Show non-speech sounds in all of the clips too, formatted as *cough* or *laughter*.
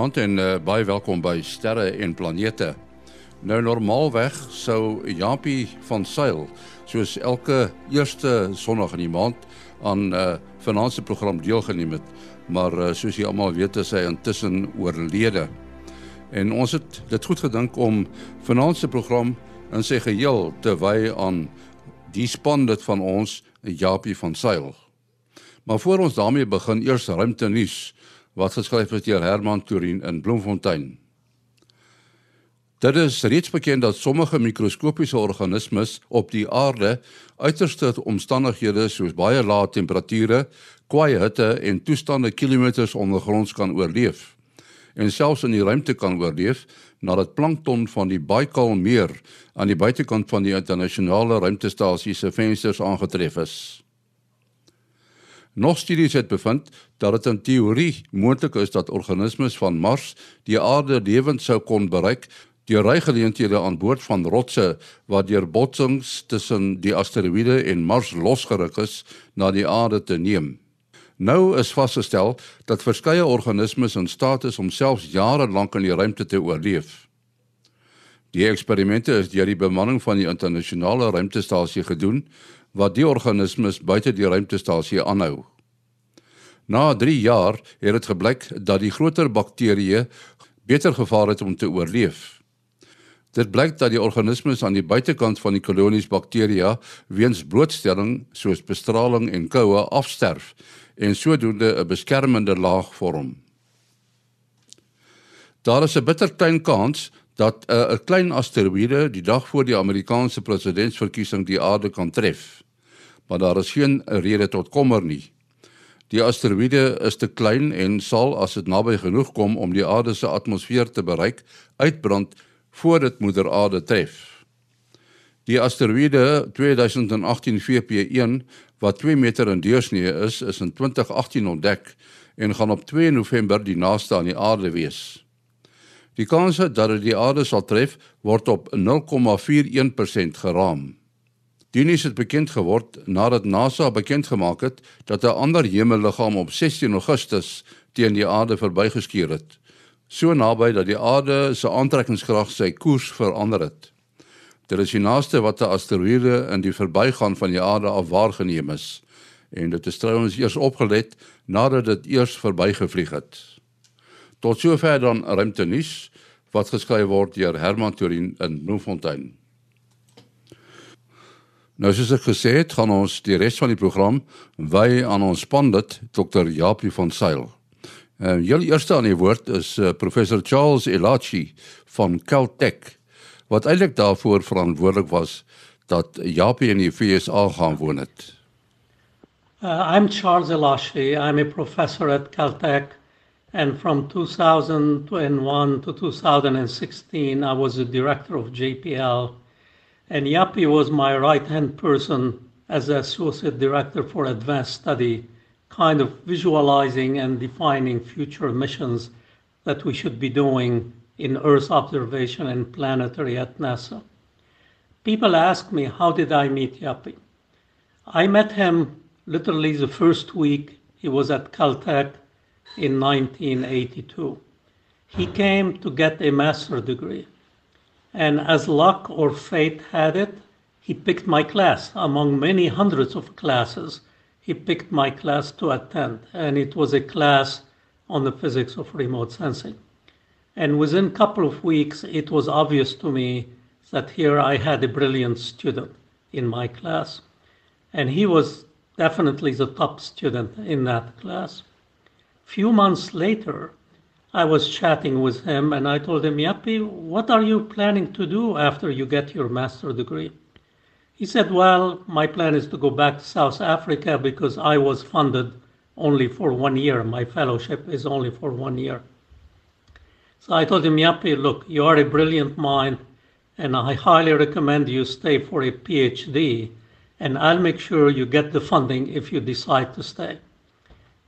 Goeienaand en uh, baie welkom by Sterre en Planete. Nou normaalweg sou Japie van Sail soos elke eerste Sondag in die maand aan uh, finansiële program deelgeneem het, maar uh, soos jy almal weet is hy intussen oorlede. En ons het dit goed gedink om finansiële program in sy geheel te wy aan die span dit van ons Japie van Sail. Maar voor ons daarmee begin, eers ruimte nuus wat geskryf is deur Herman Turin in Bloemfontein. Dit is reeds bekend dat sommige mikroskopiese organismes op die aarde uiterste omstandighede soos baie lae temperature, kwai hitte en toestande kilometers ondergronds kan oorleef en selfs in die ruimte kan oorleef nadat plankton van die Baikal meer aan die buitekant van die internasionale ruimtestasie se vensters aangetref is. Nog studies het bevind dat dit in teorie moontlik is dat organismes van Mars die aarde lewend sou kon bereik deur rygeleenthede aan boord van rotse wat deur botsings tussen die asteroïde en Mars losgeruk is na die aarde te neem. Nou is vasgestel dat verskeie organismes in staat is om selfs jare lank in die ruimte te oorleef. Die eksperimente is deur die bemanning van die internasionale ruimtestasie gedoen wat die organismes buite die ruimtestasie aanhou. Na 3 jaar het dit gebleik dat die groter bakterieë beter gevaar het om te oorleef. Dit blyk dat die organismes aan die buitekant van die kolonies bakterieë weens blootstelling soos bestraling en koue afsterf en sodoende 'n beskermende laag vorm. Daar is 'n bitter klein kans dat 'n uh, klein asteroïde die dag voor die Amerikaanse presidentsverkiesing die aarde kan tref. Maar daar is geen rede tot kommer nie. Die asteroïde is te klein en sal as dit naby genoeg kom om die aarde se atmosfeer te bereik, uitbrand voor dit moeder aarde tref. Die asteroïde 2018 VP1 wat 2 meter in deursnee is, is in 2018 ontdek en gaan op 2 November die naaste aan die aarde wees. Die kans dat dit die aarde sal tref, word op 0,41% geraam. Dinis het bekend geword nadat NASA bekend gemaak het dat 'n ander hemelliggaam op 16 Augustus teen die aarde verbygeskuier het. So naby dat die aarde se aantrekkingskrag sy koers verander het. Dit is die naaste wat 'n asteroïde in die verbygaan van die aarde af waargeneem is en dit is trouens eers opgelet nadat dit eers verbygevlieg het. Tot sover dan ruimte nuus wat geskryf word deur Herman Turin in Bloemfontein. Nou soos ek gesê het, gaan ons die res van die program wy aan ons spanlid Dr. Japie van Sail. Ehm julle eerste aan die woord is uh, professor Charles Elachi van Caltech wat eintlik daarvoor verantwoordelik was dat Japie in die FSA gaan woon het. Uh, I'm Charles Elachi. I'm a professor at Caltech And from 2001 to 2016, I was the director of JPL. And Japie was my right hand person as associate director for advanced study, kind of visualizing and defining future missions that we should be doing in Earth observation and planetary at NASA. People ask me, how did I meet Japie? I met him literally the first week he was at Caltech in 1982. He came to get a master's degree. And as luck or fate had it, he picked my class. Among many hundreds of classes, he picked my class to attend. And it was a class on the physics of remote sensing. And within a couple of weeks, it was obvious to me that here I had a brilliant student in my class. And he was definitely the top student in that class few months later, I was chatting with him and I told him, Japie, what are you planning to do after you get your master degree? He said, Well, my plan is to go back to South Africa because I was funded only for one year. My fellowship is only for one year. So I told him, Japie, look, you are a brilliant mind, and I highly recommend you stay for a PhD, and I'll make sure you get the funding if you decide to stay.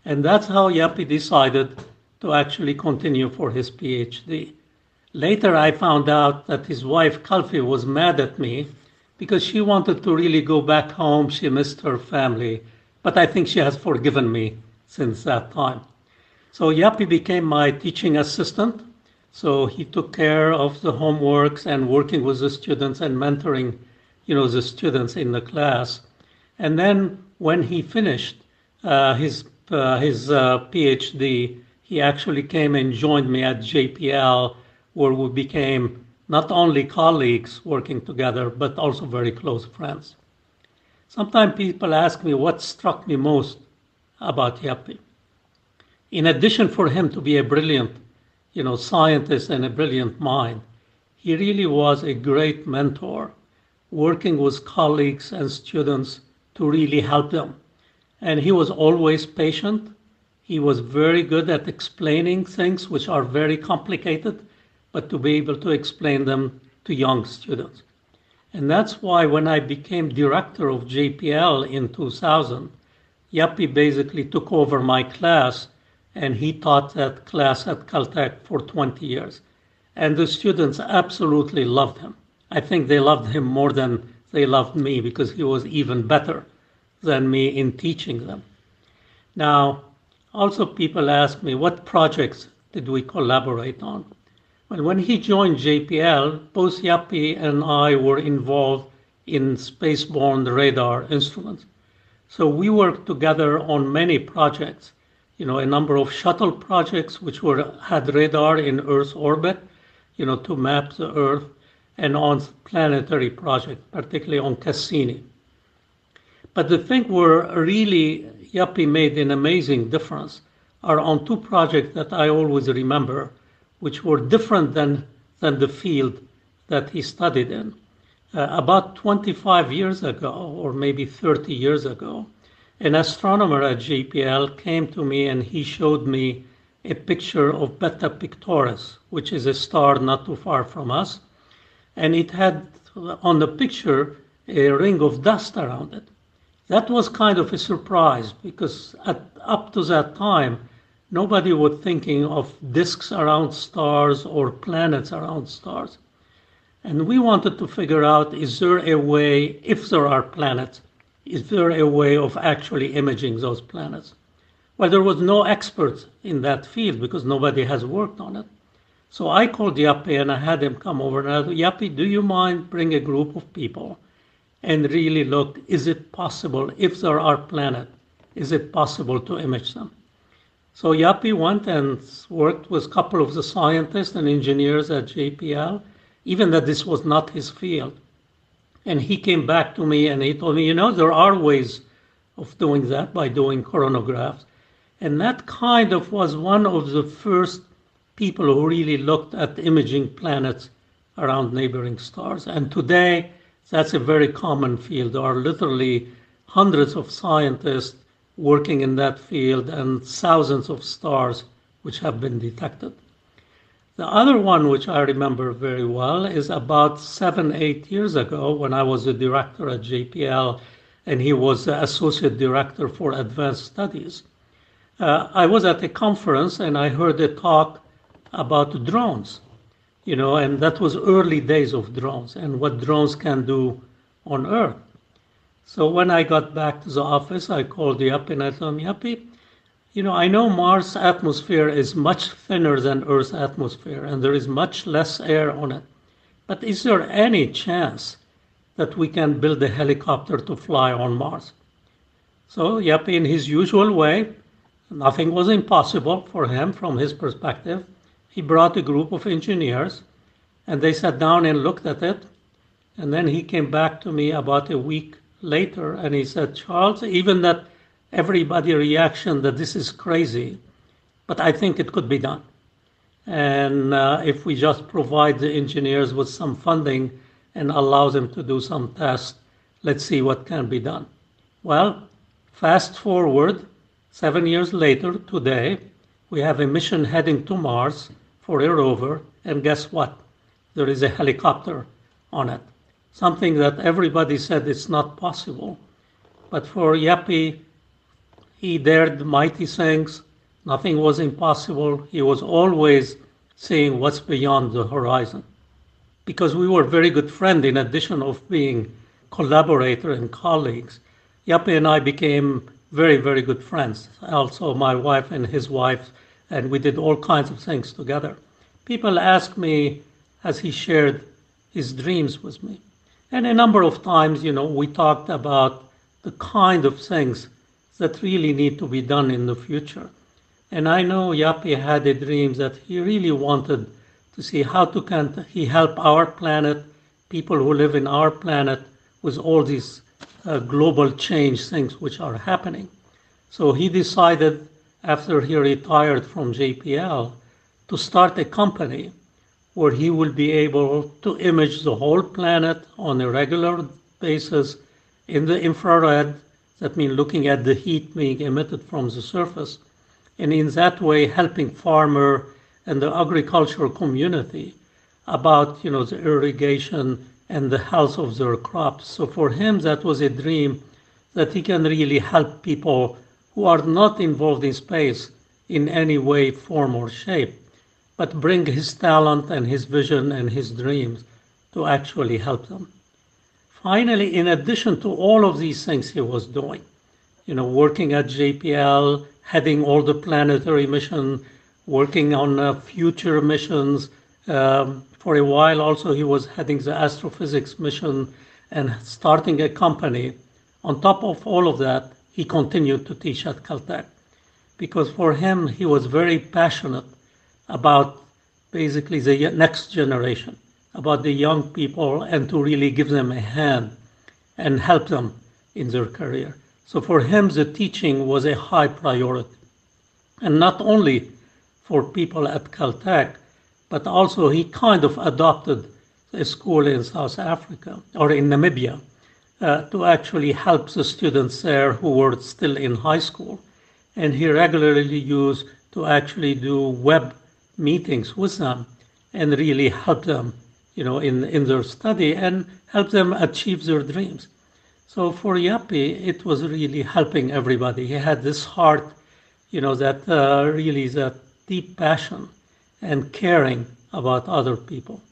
And that's how Japie decided to actually continue for his PhD. Later, I found out that his wife, Kalfie, was mad at me because she wanted to really go back home. She missed her family. But I think she has forgiven me since that time. So Japie became my teaching assistant. So he took care of the homeworks and working with the students and mentoring, you know, the students in the class. And then when he finished uh, his uh, his uh, PhD, he actually came and joined me at JPL, where we became not only colleagues working together, but also very close friends. Sometimes people ask me what struck me most about Japie. In addition for him to be a brilliant, you know, scientist and a brilliant mind, he really was a great mentor, working with colleagues and students to really help them. And he was always patient he was very good at explaining things which are very complicated, but to be able to explain them to young students. And that's why when I became director of JPL in 2000, Japie basically took over my class and he taught that class at Caltech for 20 years. And the students absolutely loved him. I think they loved him more than they loved me because he was even better than me in teaching them. Now, also, people ask me, what projects did we collaborate on? Well, when he joined JPL, both Japie and I were involved in spaceborne radar instruments. So we worked together on many projects, you know, a number of shuttle projects which were had radar in Earth's orbit, you know, to map the Earth, and on planetary projects, particularly on Cassini. But the thing where really Japie made an amazing difference are on two projects that I always remember, which were different than, than the field that he studied in. Uh, about 25 years ago, or maybe 30 years ago, an astronomer at JPL came to me and he showed me a picture of Beta Pictoris, which is a star not too far from us. And it had on the picture a ring of dust around it. That was kind of a surprise because at, up to that time, nobody was thinking of disks around stars or planets around stars. And we wanted to figure out is there a way, if there are planets, is there a way of actually imaging those planets? Well, there was no expert in that field because nobody has worked on it. So I called Japie and I had him come over and I said, Japie, do you mind bring a group of people and really look, is it possible, if there are planets, is it possible to image them? So Japie went and worked with a couple of the scientists and engineers at JPL, even that this was not his field. And he came back to me and he told me, you know, there are ways of doing that by doing coronagraphs. And that kind of was one of the first people who really looked at imaging planets around neighboring stars. And today, that's a very common field. There are literally hundreds of scientists working in that field and thousands of stars which have been detected. The other one, which I remember very well, is about seven, eight years ago when I was a director at JPL and he was the associate director for advanced studies. Uh, I was at a conference and I heard a talk about drones you know, and that was early days of drones and what drones can do on Earth. So when I got back to the office, I called Japie and I told him, Japie, you know, I know Mars' atmosphere is much thinner than Earth's atmosphere and there is much less air on it. But is there any chance that we can build a helicopter to fly on Mars? So Japie, in his usual way, nothing was impossible for him from his perspective he brought a group of engineers and they sat down and looked at it. And then he came back to me about a week later and he said, Charles, even that everybody reaction that this is crazy, but I think it could be done. And uh, if we just provide the engineers with some funding and allow them to do some tests, let's see what can be done. Well, fast forward seven years later, today, we have a mission heading to Mars for a rover, and guess what? There is a helicopter on it. Something that everybody said it's not possible. But for Japie, he dared mighty things. Nothing was impossible. He was always seeing what's beyond the horizon. Because we were very good friends, in addition of being collaborator and colleagues, Japie and I became very, very good friends. Also, my wife and his wife and we did all kinds of things together. People ask me, as he shared his dreams with me. And a number of times, you know, we talked about the kind of things that really need to be done in the future. And I know Japie had a dream that he really wanted to see how to can he help our planet, people who live in our planet, with all these uh, global change things which are happening. So he decided after he retired from JPL to start a company where he will be able to image the whole planet on a regular basis in the infrared. That means looking at the heat being emitted from the surface, and in that way helping farmer and the agricultural community about you know the irrigation and the health of their crops. So for him, that was a dream that he can really help people who are not involved in space in any way, form, or shape but bring his talent and his vision and his dreams to actually help them. Finally, in addition to all of these things he was doing, you know, working at JPL, heading all the planetary mission, working on uh, future missions. Um, for a while, also, he was heading the astrophysics mission and starting a company. On top of all of that, he continued to teach at Caltech because for him, he was very passionate about basically the next generation, about the young people, and to really give them a hand and help them in their career. So for him, the teaching was a high priority. And not only for people at Caltech, but also he kind of adopted a school in South Africa or in Namibia to actually help the students there who were still in high school. And he regularly used to actually do web meetings with them and really help them, you know, in, in their study and help them achieve their dreams. So for Japie, it was really helping everybody. He had this heart, you know, that uh, really that deep passion and caring about other people.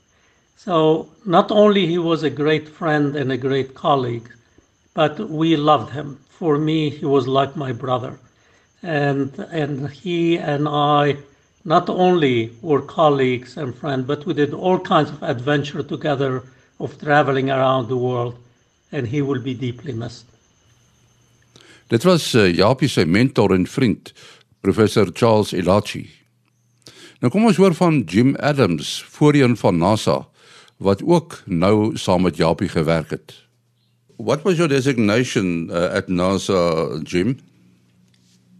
So not only he was a great friend and a great colleague, but we loved him. For me, he was like my brother. And, and he and I not only were colleagues and friends, but we did all kinds of adventure together of traveling around the world, and he will be deeply missed. Dit was uh, Japie se mentor en vriend, professor Charles Elachi. Nou kom ons hoor van Jim Adams, voorheen van NASA, wat ook nou saam met Japie gewerk het. What was your designation uh, at NASA, Jim?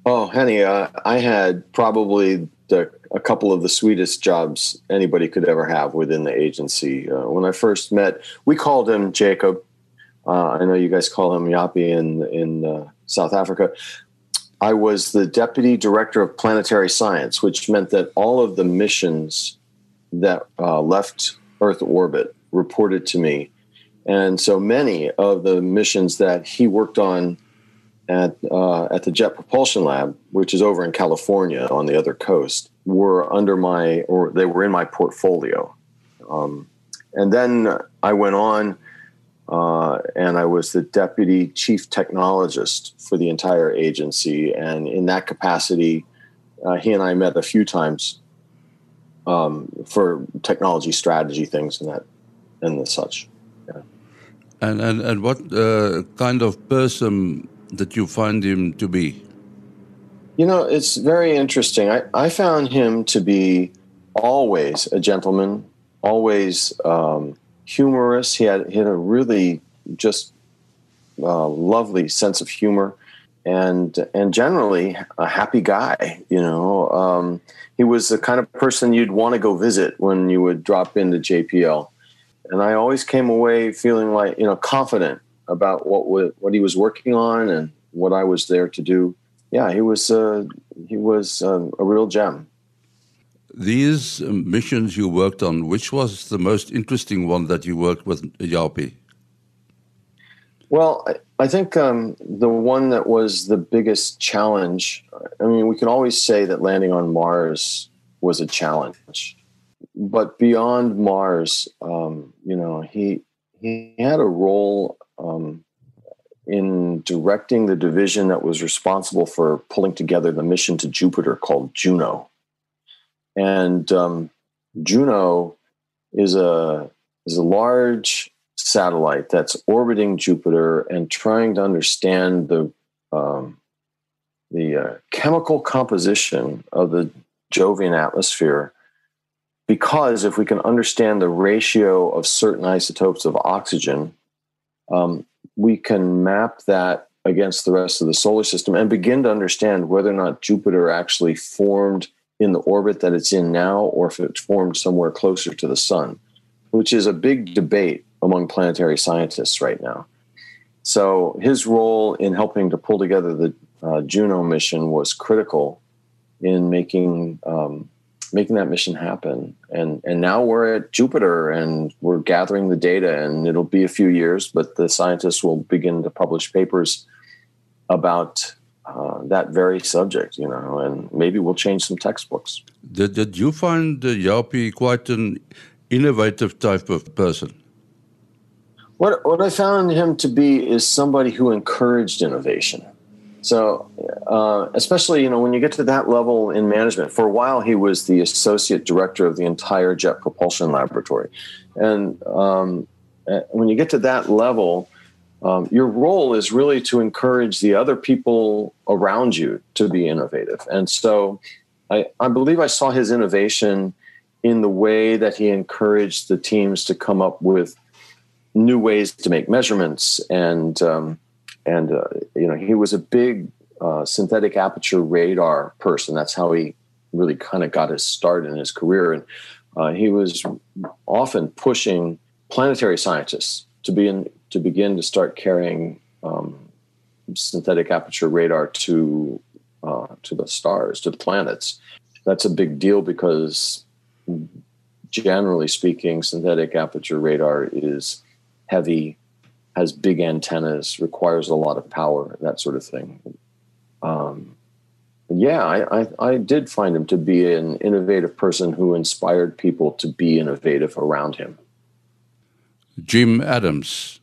Oh, honey, uh, I had probably the, a couple of the sweetest jobs anybody could ever have within the agency. Uh, when I first met, we called him Jacob. Uh, I know you guys call him Japie in in uh, South Africa. I was the deputy director of planetary science, which meant that all of the missions that uh, left Earth orbit reported to me, and so many of the missions that he worked on at uh, at the Jet Propulsion Lab, which is over in California on the other coast, were under my or they were in my portfolio. Um, and then I went on, uh, and I was the deputy chief technologist for the entire agency. And in that capacity, uh, he and I met a few times um, for technology strategy things and that and the such. Yeah. And and and what uh, kind of person that you find him to be? You know, it's very interesting. I, I found him to be always a gentleman, always um, humorous. He had, he had a really just uh, lovely sense of humor and and generally a happy guy. You know, um, he was the kind of person you'd want to go visit when you would drop into JPL. And I always came away feeling like you know confident about what what he was working on and what I was there to do. Yeah, he was uh, he was uh, a real gem. These missions you worked on, which was the most interesting one that you worked with Japie? Well, I, think um, the one that was the biggest challenge. I mean, we can always say that landing on Mars was a challenge, but beyond Mars, um, you know, he he had a role um, in directing the division that was responsible for pulling together the mission to Jupiter called Juno. and um, Juno is a is a large satellite that's orbiting Jupiter and trying to understand the um, the uh, chemical composition of the Jovian atmosphere. Because if we can understand the ratio of certain isotopes of oxygen, um, we can map that against the rest of the solar system and begin to understand whether or not Jupiter actually formed in the orbit that it's in now or if it formed somewhere closer to the sun, which is a big debate among planetary scientists right now. So his role in helping to pull together the uh, Juno mission was critical in making um, making that mission happen. And and now we're at Jupiter and we're gathering the data, and it'll be a few years, but the scientists will begin to publish papers about uh, that very subject, you know, and maybe we'll change some textbooks. Did, did you find uh, Japie quite an innovative type of person? What, what I found him to be is somebody who encouraged innovation. So, uh, especially you know when you get to that level in management, for a while he was the associate director of the entire Jet Propulsion Laboratory, and um, uh, when you get to that level, um, your role is really to encourage the other people around you to be innovative. And so, I, I believe I saw his innovation in the way that he encouraged the teams to come up with new ways to make measurements and um, and uh, you know he was a big uh, synthetic aperture radar person. That's how he really kind of got his start in his career, and uh, he was often pushing planetary scientists to be in to begin to start carrying um, synthetic aperture radar to uh, to the stars, to the planets. That's a big deal because generally speaking, synthetic aperture radar is heavy has big antennas, requires a lot of power, that sort of thing. Um, yeah, I, I, I, did find him to be an innovative person who inspired people to be innovative around him. Jim Adams.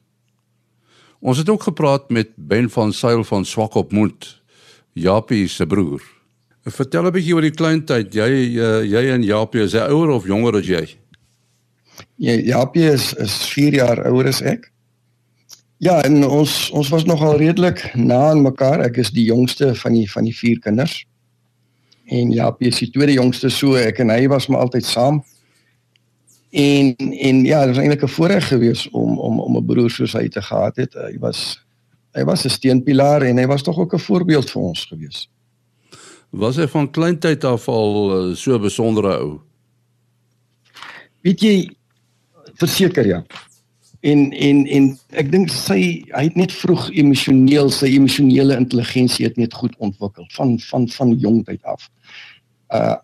Ons het ook gepraat met Ben van Zyl van Swakopmund, Japie se broer. Vertel 'n bietjie oor die klein tyd. Jy uh, jy en Japie is hy ouer of jonger as jy? Ja, Japie is is 4 jaar ouer as ek. Ja, en ons ons was nogal redelik na aan mekaar. Ek is die jongste van die van die vier kinders. En ja, hy is die tweede jongste so ek en hy was maar altyd saam. En en ja, dit was eintlik 'n voorreg geweest om om om 'n broer soos hy te gehad het. Hy was hy was 'n steunpilaar en hy was tog ook 'n voorbeeld vir ons geweest. Was hy van kleintyd af al eh, so besondere ou? Weet jy verseker ja en en en ek dink sy hy het net vroeg emosioneel sy emosionele intelligensie het net goed ontwikkel van van van jongtyd af. Uh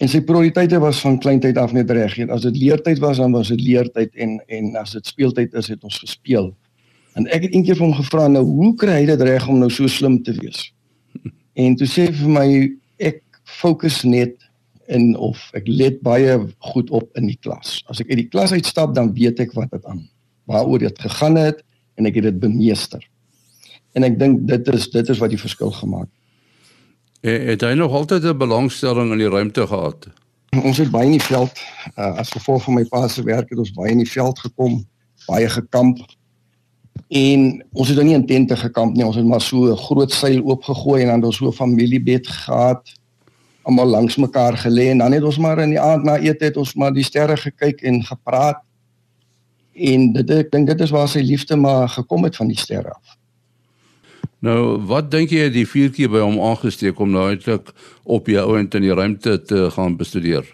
en sy prioriteite was van kleintyd af net reg. As dit leertyd was dan was dit leertyd en en as dit speeltyd is het ons gespeel. En ek het eendag vir hom gevra nou hoe kry hy dit reg om nou so slim te wees? *laughs* En toe sê hy vir my ek fokus net in of ek let baie goed op in die klas. As ek uit die klas uitstap dan weet ek wat dit aan waaroor dit gegaan het en ek het dit bemeester. En ek dink dit is dit is wat die verskil gemaak het. En het hy nog altyd 'n belangstelling in die ruimte gehad? Ons het baie in die veld uh, as gevolg van my pa se werk het ons baie in die veld gekom, baie gekamp. En ons het dan nie in tente gekamp nie, ons het maar so 'n groot seil oopgegooi en dan ons so 'n familiebed gehad almal langs mekaar gelê en dan het ons maar in die aand na ete het ons maar die sterre gekyk en gepraat en dit ek dink dit is waar sy liefde maar gekom het van die sterre af. Nou, wat dink jy die vuurtjie by hom aangesteek om nou eintlik op jou ouend in die ruimte te gaan bestudeer?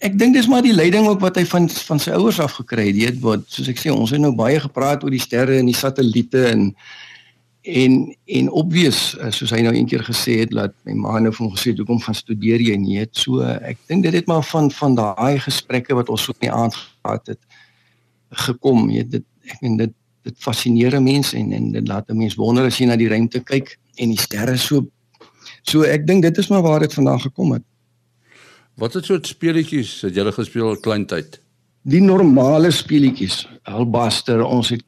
Ek dink dis maar die leiding ook wat hy van van sy ouers af gekry het, weet wat soos ek sê, ons het nou baie gepraat oor die sterre en die satelliete en en en obvious soos hy nou eendag gesê het dat my ma nou van gesê het hoekom gaan studeer jy nie het so ek dink dit het maar van van daai gesprekke wat ons so in die aand gehad het gekom. Jy dit ek meen dit dit fascineer mense en en dit laat 'n mens wonder as jy na die ruimte kyk en die sterre so so ek dink dit is maar waar dit vandaan gekom het. Wat het soort speletjies het julle gespeel al kleintyd? Die normale speletjies, Albaster, ons het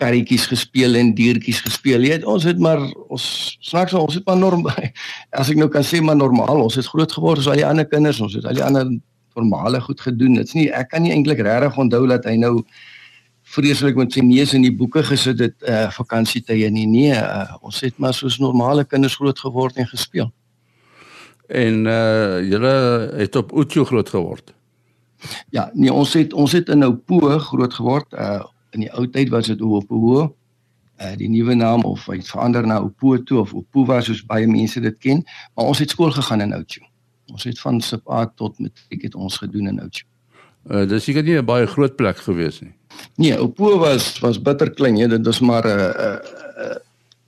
karretjies gespeel en diertjies gespeel. Jy het ons het maar ons snaaks ons het maar normaal *laughs* as ek nou kan sê maar normaal, ons het groot geword soos al die ander kinders, ons het al die ander normale goed gedoen. Dit's nie ek kan nie eintlik regtig onthou dat hy nou vreeslik met sy neus in die boeke gesit het uh vakansietye nie. Nee, uh, ons het maar soos normale kinders groot geword en gespeel. En uh julle het op Ocho groot geword. Ja, nee, ons het ons het in Oupo groot geword. Uh in die ou tyd was dit Oupo. Uh die nuwe naam of hy het verander na Oupo toe of Oupo was soos baie mense dit ken, maar ons het skool gegaan in Oucho. Ons het van sub A tot matriek het ons gedoen in Oucho. Uh dis seker nie 'n baie groot plek gewees nie. Nee, Oupo was was bitter klein, jy, dit was maar 'n uh, 'n uh, uh,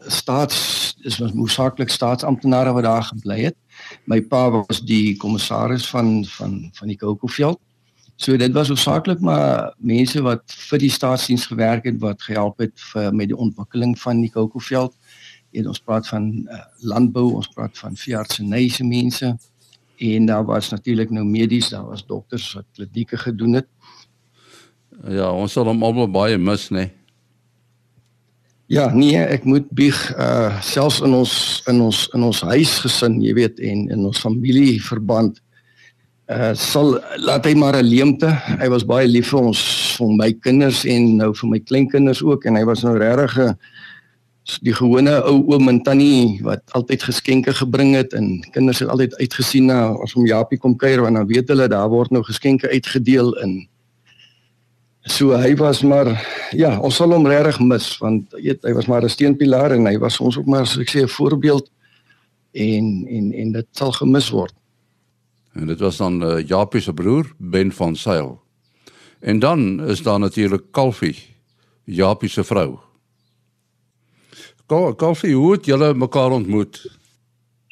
staats is was moesaklik staatsamptenare wat daar gebly het. My pa was die kommissaris van van van die Kokoveld. So dit was hoofsaaklik maar mense wat vir die staatsdiens gewerk het wat gehelp het vir met die ontwikkeling van die Kokoveld. En ons praat van uh, landbou, ons praat van veeartsenyse mense en daar was natuurlik nou medies, daar was dokters wat klinieke gedoen het. Ja, ons sal hom almal baie mis, nê. Nee. Ja, nee, ek moet bieg uh selfs in ons in ons in ons huisgesin, jy weet, en in ons familieverband uh sal laat hy maar 'n leemte. Hy was baie lief vir ons, vir my kinders en nou vir my kleinkinders ook. En hy was nou regtig 'n die gewone ou oom en tannie wat altyd geskenke gebring het en kinders het altyd uitgesien na as hom Japie kom kuier want dan weet hulle daar word nou geskenke uitgedeel in. So hy was maar ja ons sal hom regtig mis want weet hy was maar 'n steunpilaar en hy was ons ook maar as ek sê 'n voorbeeld. En en en dit sal gemis word En dit was dan uh, Japie se broer Ben van Sail. En dan is daar natuurlik Kalfie, Japie se vrou. Kalfie, hoe het julle mekaar ontmoet?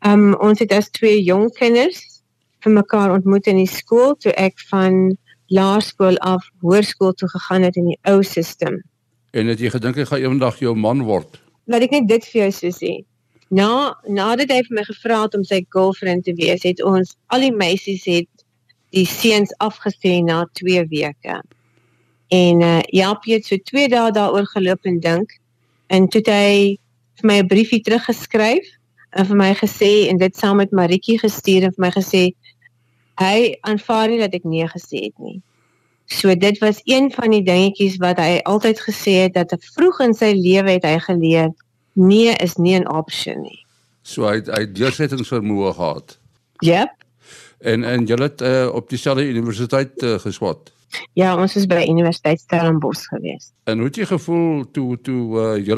Um ons het as twee jong kinders vir mekaar ontmoet in die skool toe ek van laerskool af hoërskool toe gegaan het in die ou stelsel. En het jy gedink jy gaan eendag jou man word? Laat ek net dit vir jou sê. Na nadat hy vir my gevra het om sy girlfriend te wees, het ons al die meisies het die seuns afgesê na 2 weke. En uh Japie het so 2 dae daaroor geloop en dink en toe het hy vir my 'n briefie teruggeskryf en vir my gesê en dit saam met Maritjie gestuur en vir my gesê hy aanvaar nie dat ek nee gesê het nie. So dit was een van die dingetjies wat hy altyd gesê het dat vroeg in sy lewe het hy geleer nee is nie 'n opsie nie. So hy hy deursettingsvermoë gehad. Yep. En en jy het uh, op dieselfde universiteit uh, geswat. Ja, ons is by Universiteit Stellenbosch gewees. En hoe het jy gevoel toe toe uh, jy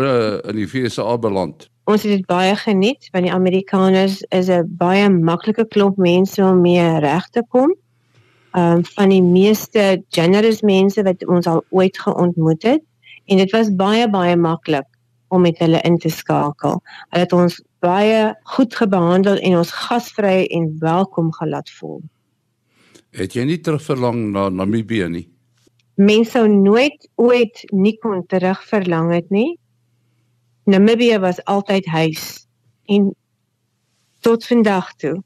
in die VSA beland? Ons het dit baie geniet want die Amerikaners is 'n baie maklike klomp mense om mee reg te kom. Ehm um, van die meeste generous mense wat ons al ooit geontmoet het en dit was baie baie maklik om met hulle in te skakel. Hulle het ons baie goed gebehandel en ons gasvry en welkom gelaat voel. Het jy nie terugverlang na Namibië nie? Mense sou nooit ooit nie kon terugverlang het nie. Namibië was altyd huis en tot vandag toe.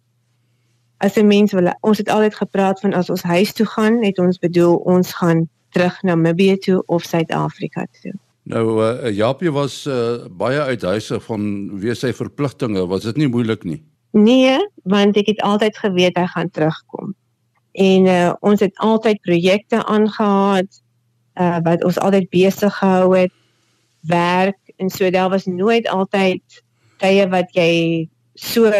As 'n mens wil ons het altyd gepraat van as ons huis toe gaan, het ons bedoel ons gaan terug na Namibië toe of Suid-Afrika toe. Nou uh, Japie was uh, baie uithuisig van wie sy verpligtinge, was dit nie moeilik nie? Nee, want ek het altyd geweet hy gaan terugkom. En uh, ons het altyd projekte aangehaat uh, wat ons altyd besig gehou het, werk en so daar was nooit altyd tye wat jy so,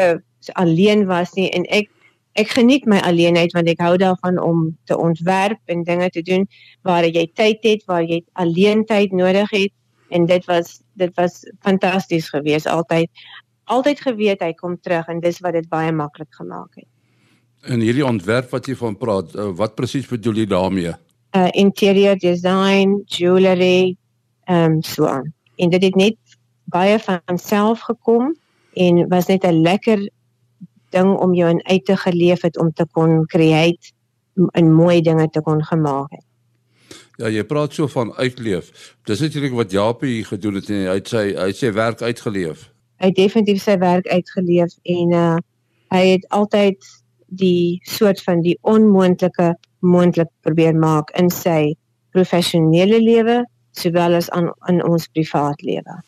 so alleen was nie en ek ek geniet my alleenheid want ek hou daarvan om te ontwerp en dinge te doen waar jy tyd het, waar jy alleen tyd nodig het en dit was dit was fantasties geweest altyd altyd geweet hy kom terug en dis wat dit baie maklik gemaak het. En hierdie ontwerp wat jy van praat, uh, wat presies bedoel jy daarmee? Uh interior design, jewelry, ehm um, so aan. En dit het net baie van self gekom en was net 'n lekker ding om jou in uit te geleef het om te kon create en mooi dinge te kon gemaak het. Ja, jy praat so van uitleef. Dis natuurlik wat Japie gedoen het en hy het sy hy het sy werk uitgeleef. Hy het definitief sy werk uitgeleef en uh hy het altyd die soort van die onmoontlike moontlik probeer maak in sy professionele lewe sowel as aan in ons privaat lewe.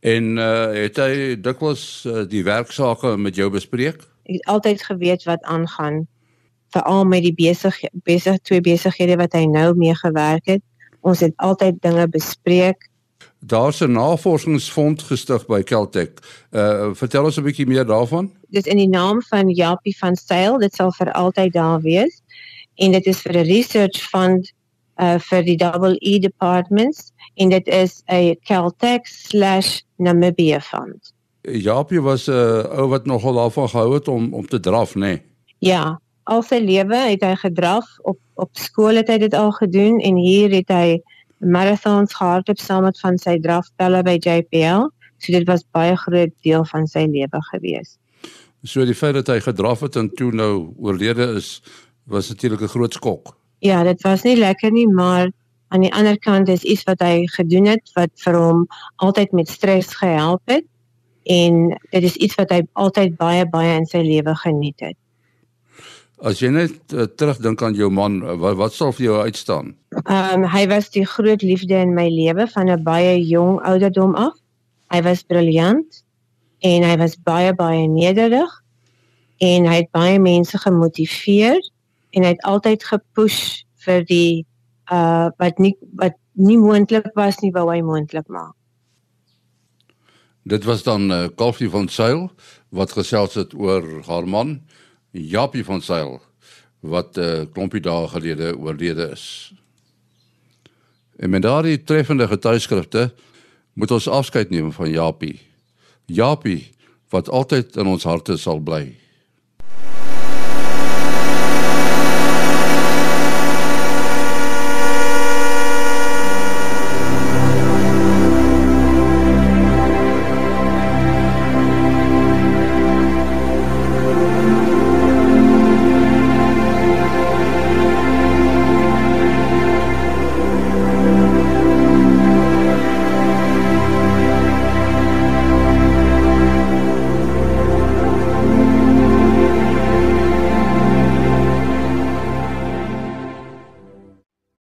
En uh het hy dikwels uh, die werksake met jou bespreek? Ek het altyd geweet wat aangaan veral met die besig besig twee besighede wat hy nou mee gewerk het. Ons het altyd dinge bespreek. Daar's 'n navorsingsfonds gestig by Caltech. Uh vertel ons 'n bietjie meer daarvan. Dit is in die naam van Japie van Sail. Dit sal vir altyd daar wees. En dit is vir 'n research fund uh vir die double E departments en dit is 'n Caltech/Namibia fund. Japie was 'n uh, ou wat nogal daarvan gehou het om om te draf, nê? Nee. Ja, al sy lewe het hy gedraf op op skool het hy dit al gedoen en hier het hy marathons gehardloop saam met van sy drafpelle by JPL. So dit was baie groot deel van sy lewe gewees. So die feit dat hy gedraf het en toe nou oorlede is, was natuurlik 'n groot skok. Ja, dit was nie lekker nie, maar aan die ander kant is iets wat hy gedoen het wat vir hom altyd met stres gehelp het en dit is iets wat hy altyd baie baie in sy lewe geniet het. As jy net uh, terugdink aan jou man, uh, wat, wat sal vir jou uitstaan? Ehm um, hy was die groot liefde in my lewe van 'n baie jong ouderdom af. Hy was briljant en hy was baie baie nederig en hy het baie mense gemotiveer en hy het altyd gepush vir die uh wat nie wat nie moontlik was nie wou hy moontlik maak. Dit was dan uh, Koffie van Sail wat gesels het oor haar man Japie van Sail wat 'n uh, klompie dae gelede oorlede is. En met daardie treffende getuieskrifte moet ons afskeid neem van Japie. Japie wat altyd in ons harte sal bly.